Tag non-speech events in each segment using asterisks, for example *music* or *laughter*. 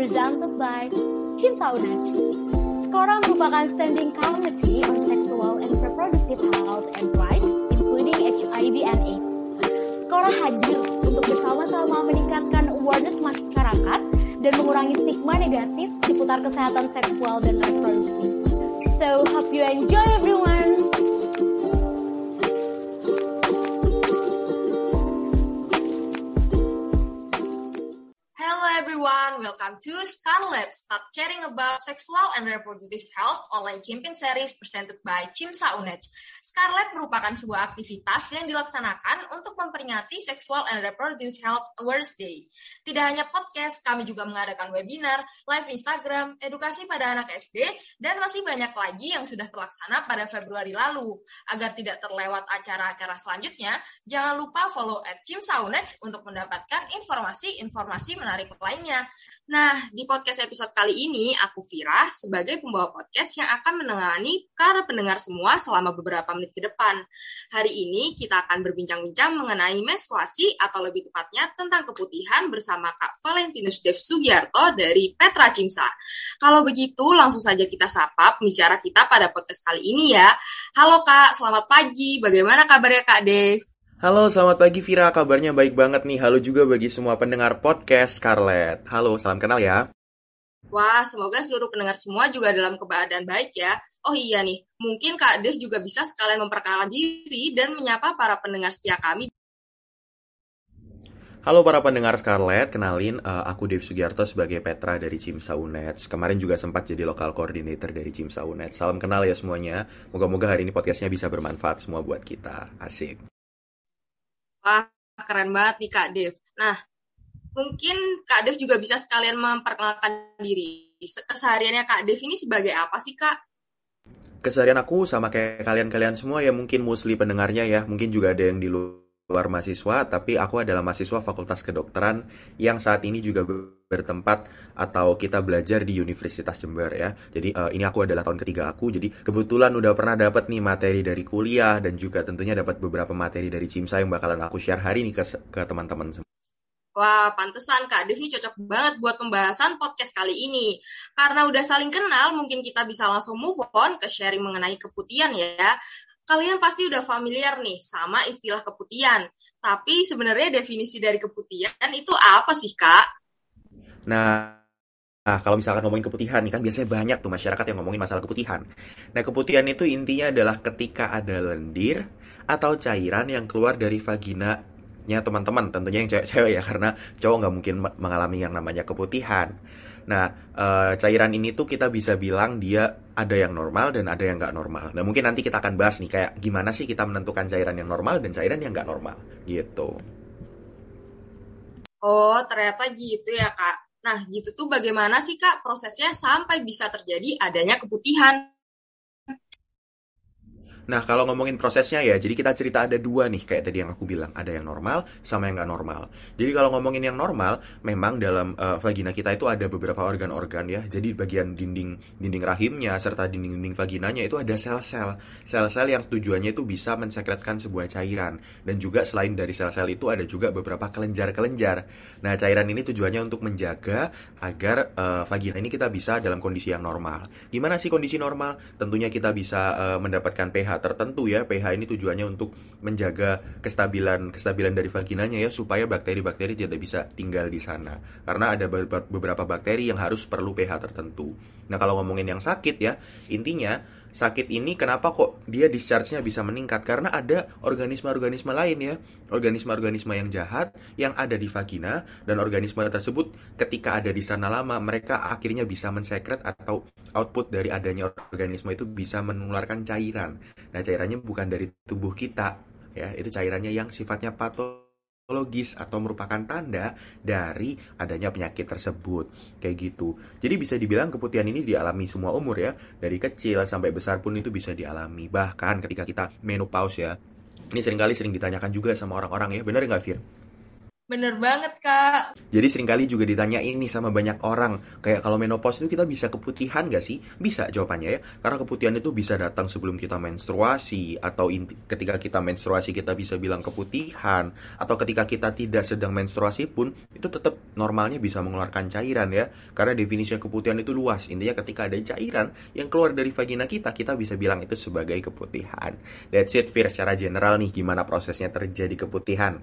presented by Kim Saunet. Skora merupakan standing committee on sexual and reproductive health and rights, including HIV and AIDS. Skora hadir untuk bersama-sama meningkatkan awareness masyarakat dan mengurangi stigma negatif seputar kesehatan seksual dan reproduksi. So, hope you enjoy everyone! everyone, welcome to Scarlet, Start Caring About Sexual and Reproductive Health online campaign series presented by Cimsa UNED. Scarlet merupakan sebuah aktivitas yang dilaksanakan untuk memperingati Sexual and Reproductive Health Awareness Day. Tidak hanya podcast, kami juga mengadakan webinar, live Instagram, edukasi pada anak SD, dan masih banyak lagi yang sudah terlaksana pada Februari lalu. Agar tidak terlewat acara-acara selanjutnya, jangan lupa follow at Cimsa UNED untuk mendapatkan informasi-informasi menarik lain lainnya. Nah, di podcast episode kali ini, aku Vira sebagai pembawa podcast yang akan menangani para pendengar semua selama beberapa menit ke depan. Hari ini kita akan berbincang-bincang mengenai menstruasi atau lebih tepatnya tentang keputihan bersama Kak Valentinus Dev Sugiarto dari Petra Cimsa. Kalau begitu, langsung saja kita sapa pembicara kita pada podcast kali ini ya. Halo Kak, selamat pagi. Bagaimana kabarnya Kak Dev? Halo, selamat pagi Vira. Kabarnya baik banget nih. Halo juga bagi semua pendengar podcast Scarlett. Halo, salam kenal ya. Wah, semoga seluruh pendengar semua juga dalam keadaan baik ya. Oh iya nih, mungkin Kak Dev juga bisa sekalian memperkenalkan diri dan menyapa para pendengar setia kami. Halo para pendengar Scarlett, kenalin uh, aku Dev Sugiarto sebagai Petra dari Cimsa Unet. Kemarin juga sempat jadi lokal coordinator dari Cimsa Unet. Salam kenal ya semuanya. Moga-moga hari ini podcastnya bisa bermanfaat semua buat kita. Asik. Wah, keren banget nih Kak Dev. Nah, mungkin Kak Dev juga bisa sekalian memperkenalkan diri. Kesehariannya Kak Dev ini sebagai apa sih Kak? Keseharian aku sama kayak kalian-kalian semua ya mungkin mostly pendengarnya ya. Mungkin juga ada yang di luar mahasiswa, tapi aku adalah mahasiswa Fakultas Kedokteran yang saat ini juga bertempat atau kita belajar di Universitas Jember ya. Jadi uh, ini aku adalah tahun ketiga aku, jadi kebetulan udah pernah dapat nih materi dari kuliah dan juga tentunya dapat beberapa materi dari CIMSA yang bakalan aku share hari ini ke, teman-teman semua. Wah, pantesan Kak Dev ini cocok banget buat pembahasan podcast kali ini. Karena udah saling kenal, mungkin kita bisa langsung move on ke sharing mengenai keputihan ya kalian pasti udah familiar nih sama istilah keputihan. Tapi sebenarnya definisi dari keputihan itu apa sih, Kak? Nah, Nah, kalau misalkan ngomongin keputihan kan biasanya banyak tuh masyarakat yang ngomongin masalah keputihan. Nah, keputihan itu intinya adalah ketika ada lendir atau cairan yang keluar dari vagina teman-teman tentunya yang cewek-cewek ya karena cowok nggak mungkin mengalami yang namanya keputihan Nah, e, cairan ini tuh kita bisa bilang dia ada yang normal dan ada yang nggak normal. Nah, mungkin nanti kita akan bahas nih kayak gimana sih kita menentukan cairan yang normal dan cairan yang nggak normal, gitu. Oh, ternyata gitu ya, Kak. Nah, gitu tuh bagaimana sih, Kak, prosesnya sampai bisa terjadi adanya keputihan? Nah, kalau ngomongin prosesnya ya, jadi kita cerita ada dua nih, kayak tadi yang aku bilang, ada yang normal sama yang nggak normal. Jadi kalau ngomongin yang normal, memang dalam uh, vagina kita itu ada beberapa organ-organ ya. Jadi bagian dinding dinding rahimnya serta dinding-dinding vaginanya itu ada sel-sel, sel-sel yang tujuannya itu bisa mensekretkan sebuah cairan. Dan juga selain dari sel-sel itu ada juga beberapa kelenjar-kelenjar. Nah, cairan ini tujuannya untuk menjaga agar uh, vagina ini kita bisa dalam kondisi yang normal. Gimana sih kondisi normal? Tentunya kita bisa uh, mendapatkan pH tertentu ya pH ini tujuannya untuk menjaga kestabilan kestabilan dari vaginanya ya supaya bakteri-bakteri tidak bisa tinggal di sana karena ada beberapa bakteri yang harus perlu pH tertentu. Nah kalau ngomongin yang sakit ya intinya sakit ini kenapa kok dia discharge-nya bisa meningkat? Karena ada organisme-organisme lain ya. Organisme-organisme yang jahat yang ada di vagina dan organisme tersebut ketika ada di sana lama mereka akhirnya bisa mensekret atau output dari adanya organisme itu bisa menularkan cairan. Nah cairannya bukan dari tubuh kita ya. Itu cairannya yang sifatnya patologis logis atau merupakan tanda dari adanya penyakit tersebut. Kayak gitu. Jadi bisa dibilang keputihan ini dialami semua umur ya. Dari kecil sampai besar pun itu bisa dialami. Bahkan ketika kita menopause ya. Ini sering kali sering ditanyakan juga sama orang-orang ya. Benar nggak Fir? Bener banget, Kak. Jadi sering kali juga ditanya ini sama banyak orang, kayak kalau menopause itu kita bisa keputihan gak sih? Bisa jawabannya ya, karena keputihan itu bisa datang sebelum kita menstruasi, atau ketika kita menstruasi kita bisa bilang keputihan, atau ketika kita tidak sedang menstruasi pun, itu tetap normalnya bisa mengeluarkan cairan ya, karena definisi keputihan itu luas, intinya ketika ada cairan yang keluar dari vagina kita, kita bisa bilang itu sebagai keputihan. That's it, Fir, secara general nih, gimana prosesnya terjadi keputihan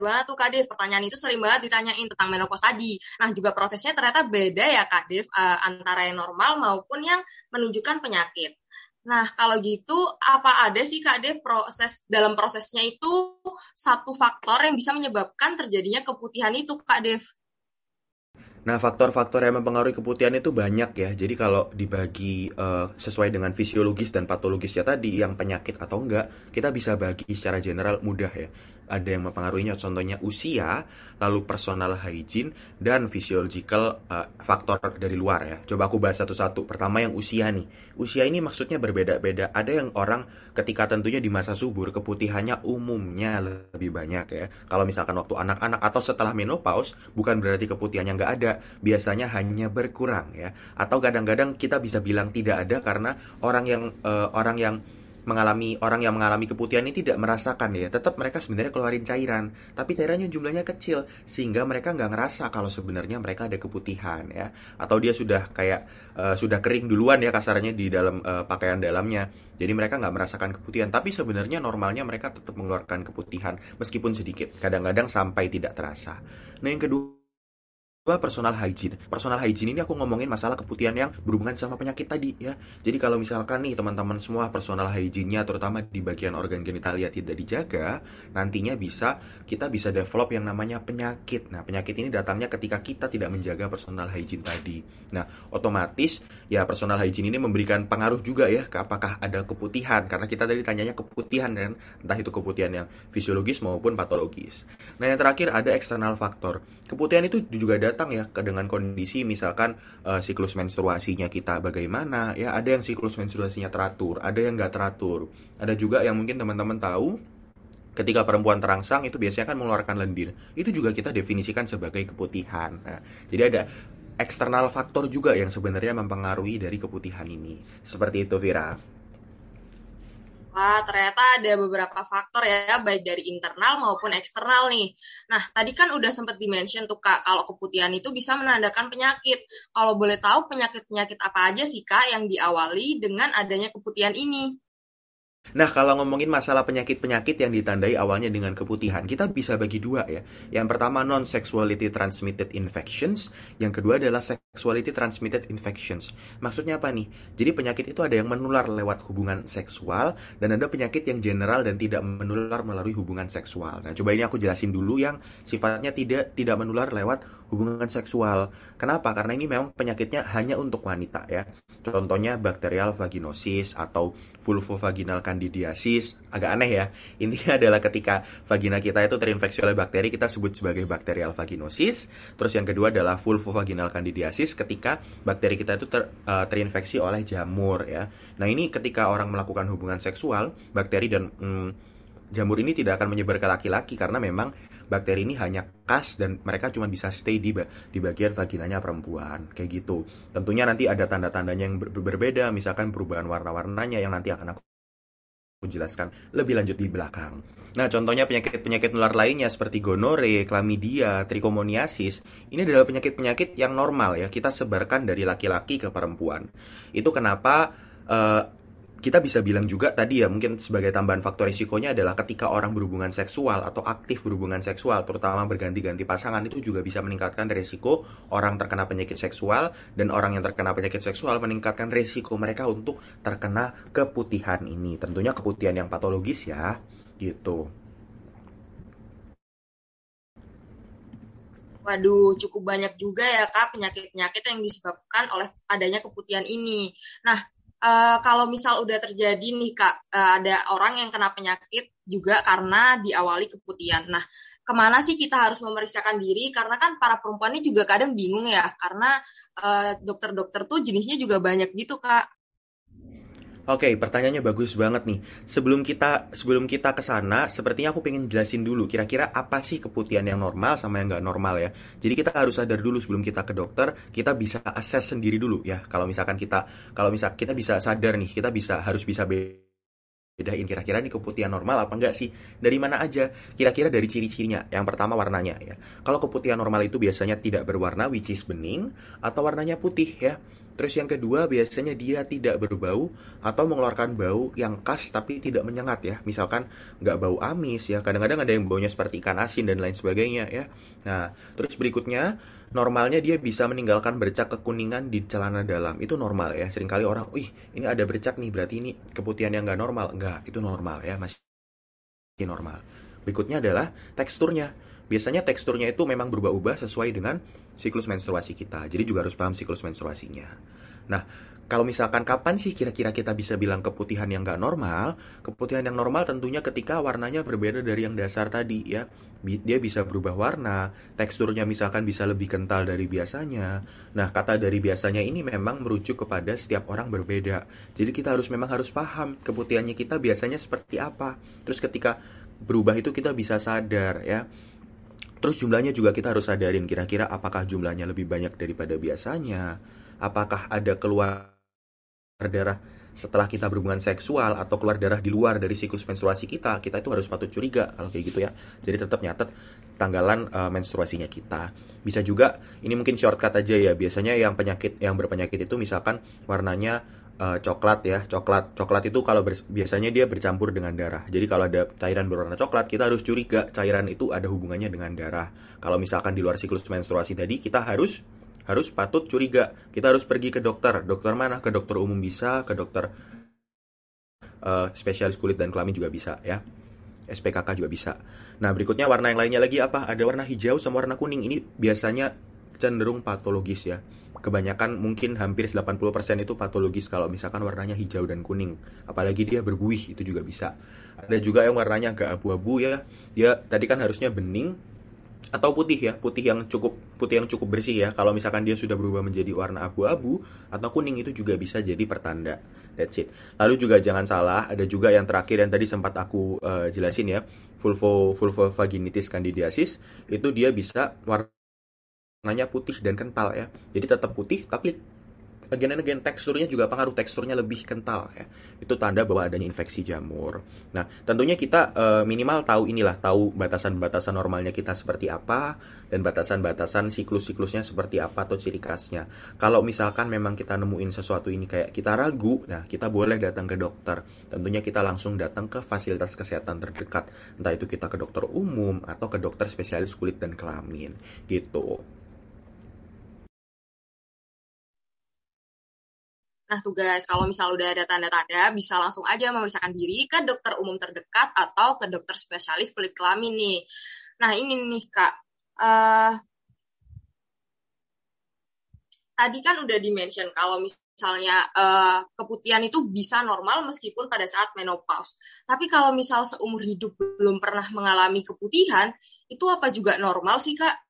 banget tuh Kak Dev. Pertanyaan itu sering banget ditanyain tentang menopause tadi. Nah, juga prosesnya ternyata beda ya Kak Dev, uh, antara yang normal maupun yang menunjukkan penyakit. Nah, kalau gitu, apa ada sih Kak Dev proses dalam prosesnya itu satu faktor yang bisa menyebabkan terjadinya keputihan itu Kak Dev? Nah, faktor-faktor yang mempengaruhi keputihan itu banyak ya. Jadi kalau dibagi uh, sesuai dengan fisiologis dan patologisnya tadi, yang penyakit atau enggak, kita bisa bagi secara general mudah ya ada yang mempengaruhinya contohnya usia, lalu personal hygiene dan physiological uh, faktor dari luar ya. Coba aku bahas satu-satu. Pertama yang usia nih. Usia ini maksudnya berbeda-beda. Ada yang orang ketika tentunya di masa subur keputihannya umumnya lebih banyak ya. Kalau misalkan waktu anak-anak atau setelah menopause bukan berarti keputihannya nggak ada, biasanya hanya berkurang ya. Atau kadang-kadang kita bisa bilang tidak ada karena orang yang uh, orang yang mengalami orang yang mengalami keputihan ini tidak merasakan ya. Tetap mereka sebenarnya keluarin cairan tapi cairannya jumlahnya kecil sehingga mereka nggak ngerasa kalau sebenarnya mereka ada keputihan ya. Atau dia sudah kayak uh, sudah kering duluan ya kasarnya di dalam uh, pakaian dalamnya. Jadi mereka nggak merasakan keputihan. Tapi sebenarnya normalnya mereka tetap mengeluarkan keputihan meskipun sedikit. Kadang-kadang sampai tidak terasa. Nah yang kedua personal hygiene. Personal hygiene ini aku ngomongin masalah keputihan yang berhubungan sama penyakit tadi ya. Jadi kalau misalkan nih teman-teman semua personal hygiene-nya terutama di bagian organ genitalia tidak dijaga, nantinya bisa kita bisa develop yang namanya penyakit. Nah, penyakit ini datangnya ketika kita tidak menjaga personal hygiene tadi. Nah, otomatis ya personal hygiene ini memberikan pengaruh juga ya ke apakah ada keputihan karena kita tadi tanyanya keputihan kan, entah itu keputihan yang fisiologis maupun patologis. Nah, yang terakhir ada eksternal faktor. Keputihan itu juga datang datang ya dengan kondisi misalkan uh, siklus menstruasinya kita bagaimana ya ada yang siklus menstruasinya teratur ada yang nggak teratur. Ada juga yang mungkin teman-teman tahu ketika perempuan terangsang itu biasanya kan mengeluarkan lendir. Itu juga kita definisikan sebagai keputihan. Nah, jadi ada eksternal faktor juga yang sebenarnya mempengaruhi dari keputihan ini. Seperti itu Vira Wah, ternyata ada beberapa faktor ya, baik dari internal maupun eksternal nih. Nah, tadi kan udah sempat dimention tuh Kak, kalau keputihan itu bisa menandakan penyakit. Kalau boleh tahu penyakit-penyakit apa aja sih Kak yang diawali dengan adanya keputihan ini? Nah, kalau ngomongin masalah penyakit-penyakit yang ditandai awalnya dengan keputihan, kita bisa bagi dua ya. Yang pertama non-sexuality transmitted infections, yang kedua adalah sexuality transmitted infections. Maksudnya apa nih? Jadi penyakit itu ada yang menular lewat hubungan seksual dan ada penyakit yang general dan tidak menular melalui hubungan seksual. Nah, coba ini aku jelasin dulu yang sifatnya tidak tidak menular lewat hubungan seksual. Kenapa? Karena ini memang penyakitnya hanya untuk wanita ya. Contohnya bakterial vaginosis atau vulvovaginal candidiasis agak aneh ya intinya *laughs* adalah ketika vagina kita itu terinfeksi oleh bakteri kita sebut sebagai bakterial vaginosis terus yang kedua adalah vulvovaginal candidiasis ketika bakteri kita itu ter, uh, terinfeksi oleh jamur ya nah ini ketika orang melakukan hubungan seksual bakteri dan mm, jamur ini tidak akan menyebar ke laki-laki karena memang bakteri ini hanya khas dan mereka cuma bisa stay di di bagian vaginanya perempuan kayak gitu. Tentunya nanti ada tanda-tandanya yang ber berbeda, misalkan perubahan warna-warnanya yang nanti akan aku jelaskan lebih lanjut di belakang. Nah, contohnya penyakit-penyakit nular lainnya seperti gonore, chlamydia, trichomoniasis, ini adalah penyakit-penyakit yang normal ya, kita sebarkan dari laki-laki ke perempuan. Itu kenapa uh, kita bisa bilang juga tadi ya mungkin sebagai tambahan faktor risikonya adalah ketika orang berhubungan seksual atau aktif berhubungan seksual terutama berganti-ganti pasangan itu juga bisa meningkatkan risiko orang terkena penyakit seksual dan orang yang terkena penyakit seksual meningkatkan risiko mereka untuk terkena keputihan ini tentunya keputihan yang patologis ya gitu Waduh, cukup banyak juga ya Kak penyakit-penyakit yang disebabkan oleh adanya keputihan ini. Nah, uh, kalau misal udah terjadi nih kak uh, ada orang yang kena penyakit juga karena diawali keputihan. Nah, ke mana sih kita harus memeriksakan diri? Karena kan para perempuan ini juga kadang bingung ya, karena dokter eh, dokter-dokter tuh jenisnya juga banyak gitu kak. Oke, pertanyaannya bagus banget nih. Sebelum kita sebelum kita ke sana, sepertinya aku pengen jelasin dulu kira-kira apa sih keputihan yang normal sama yang nggak normal ya. Jadi kita harus sadar dulu sebelum kita ke dokter, kita bisa assess sendiri dulu ya. Kalau misalkan kita kalau misal kita bisa sadar nih, kita bisa harus bisa bedain kira-kira nih keputihan normal apa enggak sih dari mana aja kira-kira dari ciri-cirinya yang pertama warnanya ya kalau keputihan normal itu biasanya tidak berwarna which is bening atau warnanya putih ya Terus yang kedua biasanya dia tidak berbau atau mengeluarkan bau yang khas tapi tidak menyengat ya. Misalkan nggak bau amis ya. Kadang-kadang ada yang baunya seperti ikan asin dan lain sebagainya ya. Nah terus berikutnya normalnya dia bisa meninggalkan bercak kekuningan di celana dalam. Itu normal ya. Seringkali orang, wih ini ada bercak nih berarti ini keputihan yang nggak normal. Enggak, itu normal ya masih normal. Berikutnya adalah teksturnya Biasanya teksturnya itu memang berubah-ubah sesuai dengan siklus menstruasi kita. Jadi juga harus paham siklus menstruasinya. Nah, kalau misalkan kapan sih kira-kira kita bisa bilang keputihan yang nggak normal? Keputihan yang normal tentunya ketika warnanya berbeda dari yang dasar tadi ya. Dia bisa berubah warna, teksturnya misalkan bisa lebih kental dari biasanya. Nah, kata dari biasanya ini memang merujuk kepada setiap orang berbeda. Jadi kita harus memang harus paham keputihannya kita biasanya seperti apa. Terus ketika berubah itu kita bisa sadar ya. Terus jumlahnya juga kita harus sadarin kira-kira apakah jumlahnya lebih banyak daripada biasanya, apakah ada keluar darah setelah kita berhubungan seksual atau keluar darah di luar dari siklus menstruasi kita, kita itu harus patut curiga kalau kayak gitu ya. Jadi tetap nyatet tanggalan uh, menstruasinya kita. Bisa juga ini mungkin shortcut aja ya. Biasanya yang penyakit yang berpenyakit itu misalkan warnanya uh, coklat ya coklat. Coklat itu kalau biasanya dia bercampur dengan darah. Jadi kalau ada cairan berwarna coklat kita harus curiga cairan itu ada hubungannya dengan darah. Kalau misalkan di luar siklus menstruasi tadi kita harus harus patut curiga. Kita harus pergi ke dokter. Dokter mana? Ke dokter umum bisa ke dokter uh, spesialis kulit dan kelamin juga bisa ya. SPKK juga bisa. Nah, berikutnya warna yang lainnya lagi apa? Ada warna hijau sama warna kuning. Ini biasanya cenderung patologis ya kebanyakan mungkin hampir 80% itu patologis kalau misalkan warnanya hijau dan kuning. Apalagi dia berbuih itu juga bisa. Ada juga yang warnanya agak abu-abu ya. Dia tadi kan harusnya bening atau putih ya, putih yang cukup putih yang cukup bersih ya. Kalau misalkan dia sudah berubah menjadi warna abu-abu atau kuning itu juga bisa jadi pertanda. That's it. Lalu juga jangan salah, ada juga yang terakhir yang tadi sempat aku uh, jelasin ya, vulvo vulvovaginitis candidiasis itu dia bisa warna warnanya putih dan kental ya. Jadi tetap putih tapi again and again teksturnya juga pengaruh teksturnya lebih kental ya. Itu tanda bahwa adanya infeksi jamur. Nah, tentunya kita uh, minimal tahu inilah, tahu batasan-batasan normalnya kita seperti apa dan batasan-batasan siklus-siklusnya seperti apa atau ciri khasnya. Kalau misalkan memang kita nemuin sesuatu ini kayak kita ragu, nah kita boleh datang ke dokter. Tentunya kita langsung datang ke fasilitas kesehatan terdekat. Entah itu kita ke dokter umum atau ke dokter spesialis kulit dan kelamin gitu. Nah, tugas kalau misal udah ada tanda-tanda, bisa langsung aja memeriksakan diri ke dokter umum terdekat atau ke dokter spesialis kulit kelamin nih. Nah, ini nih, Kak. Uh, tadi kan udah dimention kalau misalnya uh, keputihan itu bisa normal meskipun pada saat menopause. Tapi kalau misal seumur hidup belum pernah mengalami keputihan, itu apa juga normal sih, Kak?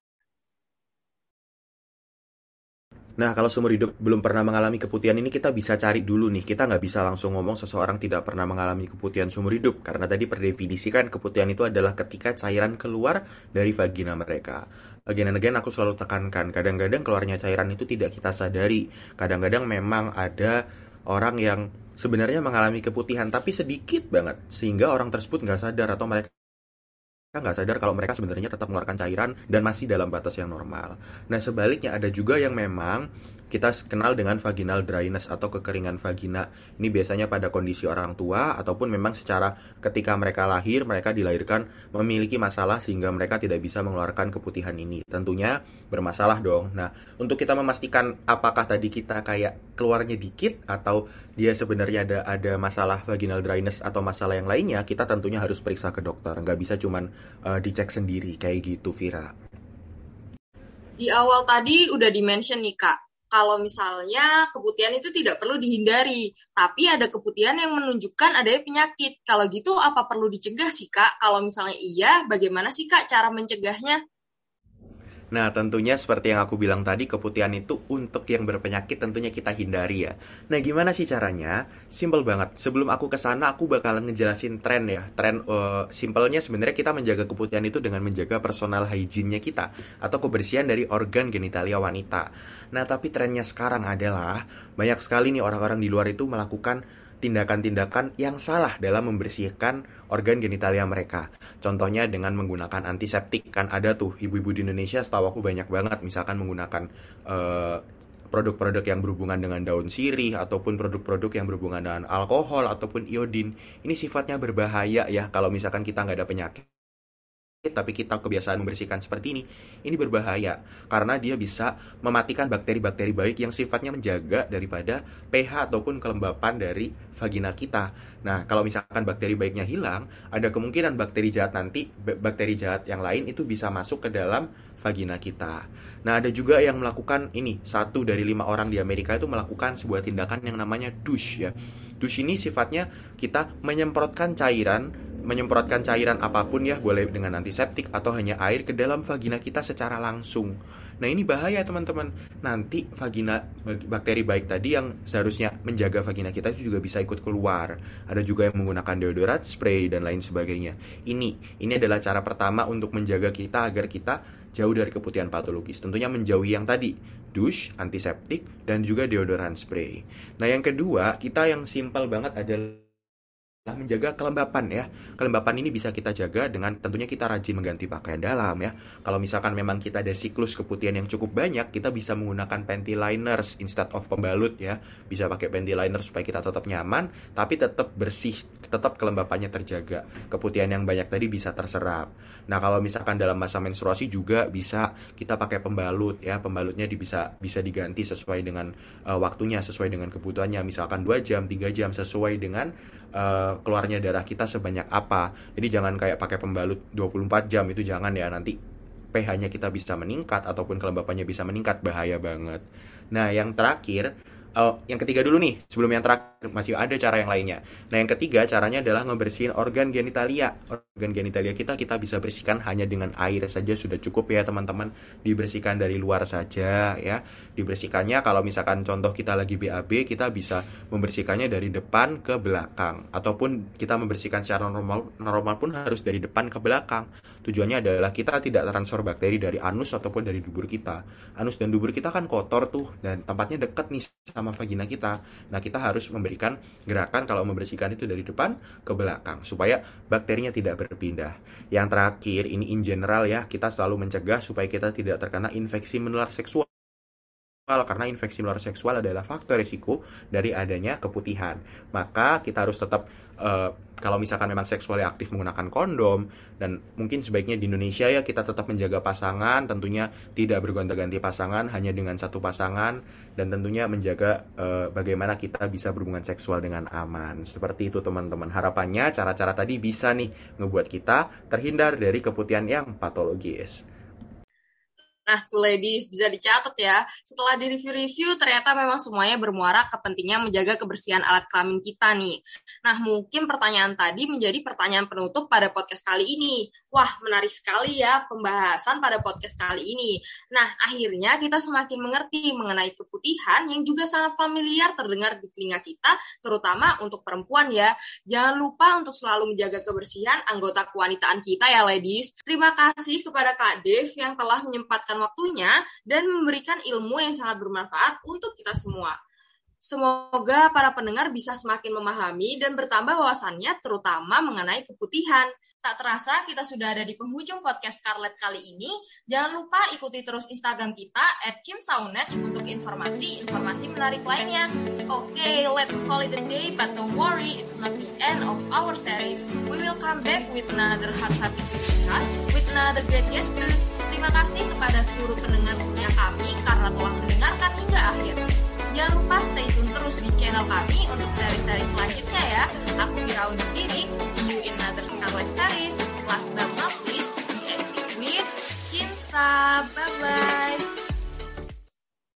Nah, kalau seumur hidup belum pernah mengalami keputihan ini kita bisa cari dulu nih. Kita nggak bisa langsung ngomong seseorang tidak pernah mengalami keputihan seumur hidup. Karena tadi perdefinisikan keputihan itu adalah ketika cairan keluar dari vagina mereka. Again and again aku selalu tekankan, kadang-kadang keluarnya cairan itu tidak kita sadari. Kadang-kadang memang ada orang yang sebenarnya mengalami keputihan tapi sedikit banget. Sehingga orang tersebut nggak sadar atau mereka mereka nggak sadar kalau mereka sebenarnya tetap mengeluarkan cairan dan masih dalam batas yang normal. Nah sebaliknya ada juga yang memang kita kenal dengan vaginal dryness atau kekeringan vagina. Ini biasanya pada kondisi orang tua ataupun memang secara ketika mereka lahir, mereka dilahirkan memiliki masalah sehingga mereka tidak bisa mengeluarkan keputihan ini. Tentunya bermasalah dong. Nah, untuk kita memastikan apakah tadi kita kayak keluarnya dikit atau dia sebenarnya ada ada masalah vaginal dryness atau masalah yang lainnya, kita tentunya harus periksa ke dokter. Nggak bisa cuman uh, dicek sendiri kayak gitu, Vira. Di awal tadi udah dimention nih Kak, kalau misalnya keputihan itu tidak perlu dihindari, tapi ada keputihan yang menunjukkan adanya penyakit. Kalau gitu apa perlu dicegah sih Kak? Kalau misalnya iya, bagaimana sih Kak cara mencegahnya? Nah, tentunya seperti yang aku bilang tadi, keputihan itu untuk yang berpenyakit tentunya kita hindari ya. Nah, gimana sih caranya? Simple banget. Sebelum aku ke sana, aku bakalan ngejelasin tren ya. Tren uh, simpelnya sebenarnya kita menjaga keputihan itu dengan menjaga personal hygiene-nya kita atau kebersihan dari organ genitalia wanita. Nah, tapi trennya sekarang adalah banyak sekali nih orang-orang di luar itu melakukan tindakan-tindakan yang salah dalam membersihkan organ genitalia mereka. Contohnya dengan menggunakan antiseptik. Kan ada tuh ibu-ibu di Indonesia setahu aku banyak banget misalkan menggunakan uh, produk-produk yang berhubungan dengan daun sirih ataupun produk-produk yang berhubungan dengan alkohol ataupun iodin. Ini sifatnya berbahaya ya kalau misalkan kita nggak ada penyakit tapi kita kebiasaan membersihkan seperti ini, ini berbahaya karena dia bisa mematikan bakteri-bakteri baik yang sifatnya menjaga daripada pH ataupun kelembapan dari vagina kita. Nah, kalau misalkan bakteri baiknya hilang, ada kemungkinan bakteri jahat nanti, bakteri jahat yang lain itu bisa masuk ke dalam vagina kita. Nah, ada juga yang melakukan ini, satu dari lima orang di Amerika itu melakukan sebuah tindakan yang namanya douche ya. Douche ini sifatnya kita menyemprotkan cairan menyemprotkan cairan apa pun ya, boleh dengan antiseptik atau hanya air ke dalam vagina kita secara langsung. Nah ini bahaya teman-teman. Nanti vagina bakteri baik tadi yang seharusnya menjaga vagina kita itu juga bisa ikut keluar. Ada juga yang menggunakan deodoran, spray dan lain sebagainya. Ini ini adalah cara pertama untuk menjaga kita agar kita jauh dari keputihan patologis. Tentunya menjauhi yang tadi, douche, antiseptik dan juga deodoran spray. Nah yang kedua kita yang simpel banget adalah menjaga kelembapan ya. Kelembapan ini bisa kita jaga dengan tentunya kita rajin mengganti pakaian dalam ya. Kalau misalkan memang kita ada siklus keputihan yang cukup banyak, kita bisa menggunakan panty liners instead of pembalut ya. Bisa pakai panty liner supaya kita tetap nyaman, tapi tetap bersih, tetap kelembapannya terjaga. Keputihan yang banyak tadi bisa terserap. Nah, kalau misalkan dalam masa menstruasi juga bisa kita pakai pembalut ya. Pembalutnya bisa bisa diganti sesuai dengan uh, waktunya, sesuai dengan kebutuhannya. Misalkan 2 jam, 3 jam sesuai dengan uh, keluarnya darah kita sebanyak apa. Jadi jangan kayak pakai pembalut 24 jam itu jangan ya nanti pH-nya kita bisa meningkat ataupun kelembapannya bisa meningkat bahaya banget. Nah, yang terakhir Oh, yang ketiga dulu nih, sebelum yang terakhir masih ada cara yang lainnya. Nah, yang ketiga caranya adalah ngebersihin organ genitalia. Organ genitalia kita kita bisa bersihkan hanya dengan air saja sudah cukup ya, teman-teman. Dibersihkan dari luar saja ya. Dibersihkannya kalau misalkan contoh kita lagi BAB, kita bisa membersihkannya dari depan ke belakang ataupun kita membersihkan secara normal normal pun harus dari depan ke belakang. Tujuannya adalah kita tidak transfer bakteri dari anus ataupun dari dubur kita. Anus dan dubur kita kan kotor tuh dan tempatnya dekat nih sama vagina kita. Nah, kita harus memberikan gerakan kalau membersihkan itu dari depan ke belakang supaya bakterinya tidak berpindah. Yang terakhir, ini in general ya, kita selalu mencegah supaya kita tidak terkena infeksi menular seksual karena infeksi menular seksual adalah faktor risiko dari adanya keputihan. Maka kita harus tetap uh, kalau misalkan memang seksualnya aktif menggunakan kondom dan mungkin sebaiknya di Indonesia ya kita tetap menjaga pasangan, tentunya tidak bergonta-ganti pasangan hanya dengan satu pasangan dan tentunya menjaga uh, bagaimana kita bisa berhubungan seksual dengan aman. Seperti itu teman-teman. Harapannya cara-cara tadi bisa nih ngebuat kita terhindar dari keputihan yang patologis. Nah, tuh ladies bisa dicatat ya. Setelah di review-review, ternyata memang semuanya bermuara ke pentingnya menjaga kebersihan alat kelamin kita nih. Nah, mungkin pertanyaan tadi menjadi pertanyaan penutup pada podcast kali ini. Wah, menarik sekali ya pembahasan pada podcast kali ini. Nah, akhirnya kita semakin mengerti mengenai keputihan yang juga sangat familiar terdengar di telinga kita, terutama untuk perempuan ya. Jangan lupa untuk selalu menjaga kebersihan anggota kewanitaan kita ya, ladies. Terima kasih kepada Kak Dev yang telah menyempatkan waktunya dan memberikan ilmu yang sangat bermanfaat untuk kita semua. Semoga para pendengar bisa semakin memahami dan bertambah wawasannya terutama mengenai keputihan. Tak terasa kita sudah ada di penghujung podcast Scarlett kali ini. Jangan lupa ikuti terus Instagram kita @cimsaunet untuk informasi-informasi menarik lainnya. Oke, okay, let's call it a day, but don't worry, it's not the end of our series. We will come back with another hot topic another great guest Terima kasih kepada seluruh pendengar setia kami karena telah mendengarkan hingga akhir. Jangan lupa stay tune terus di channel kami untuk seri-seri selanjutnya ya. Aku Mira undur diri. See you in another Scarlet series. Last but not least, be active with Kimsa. Bye-bye.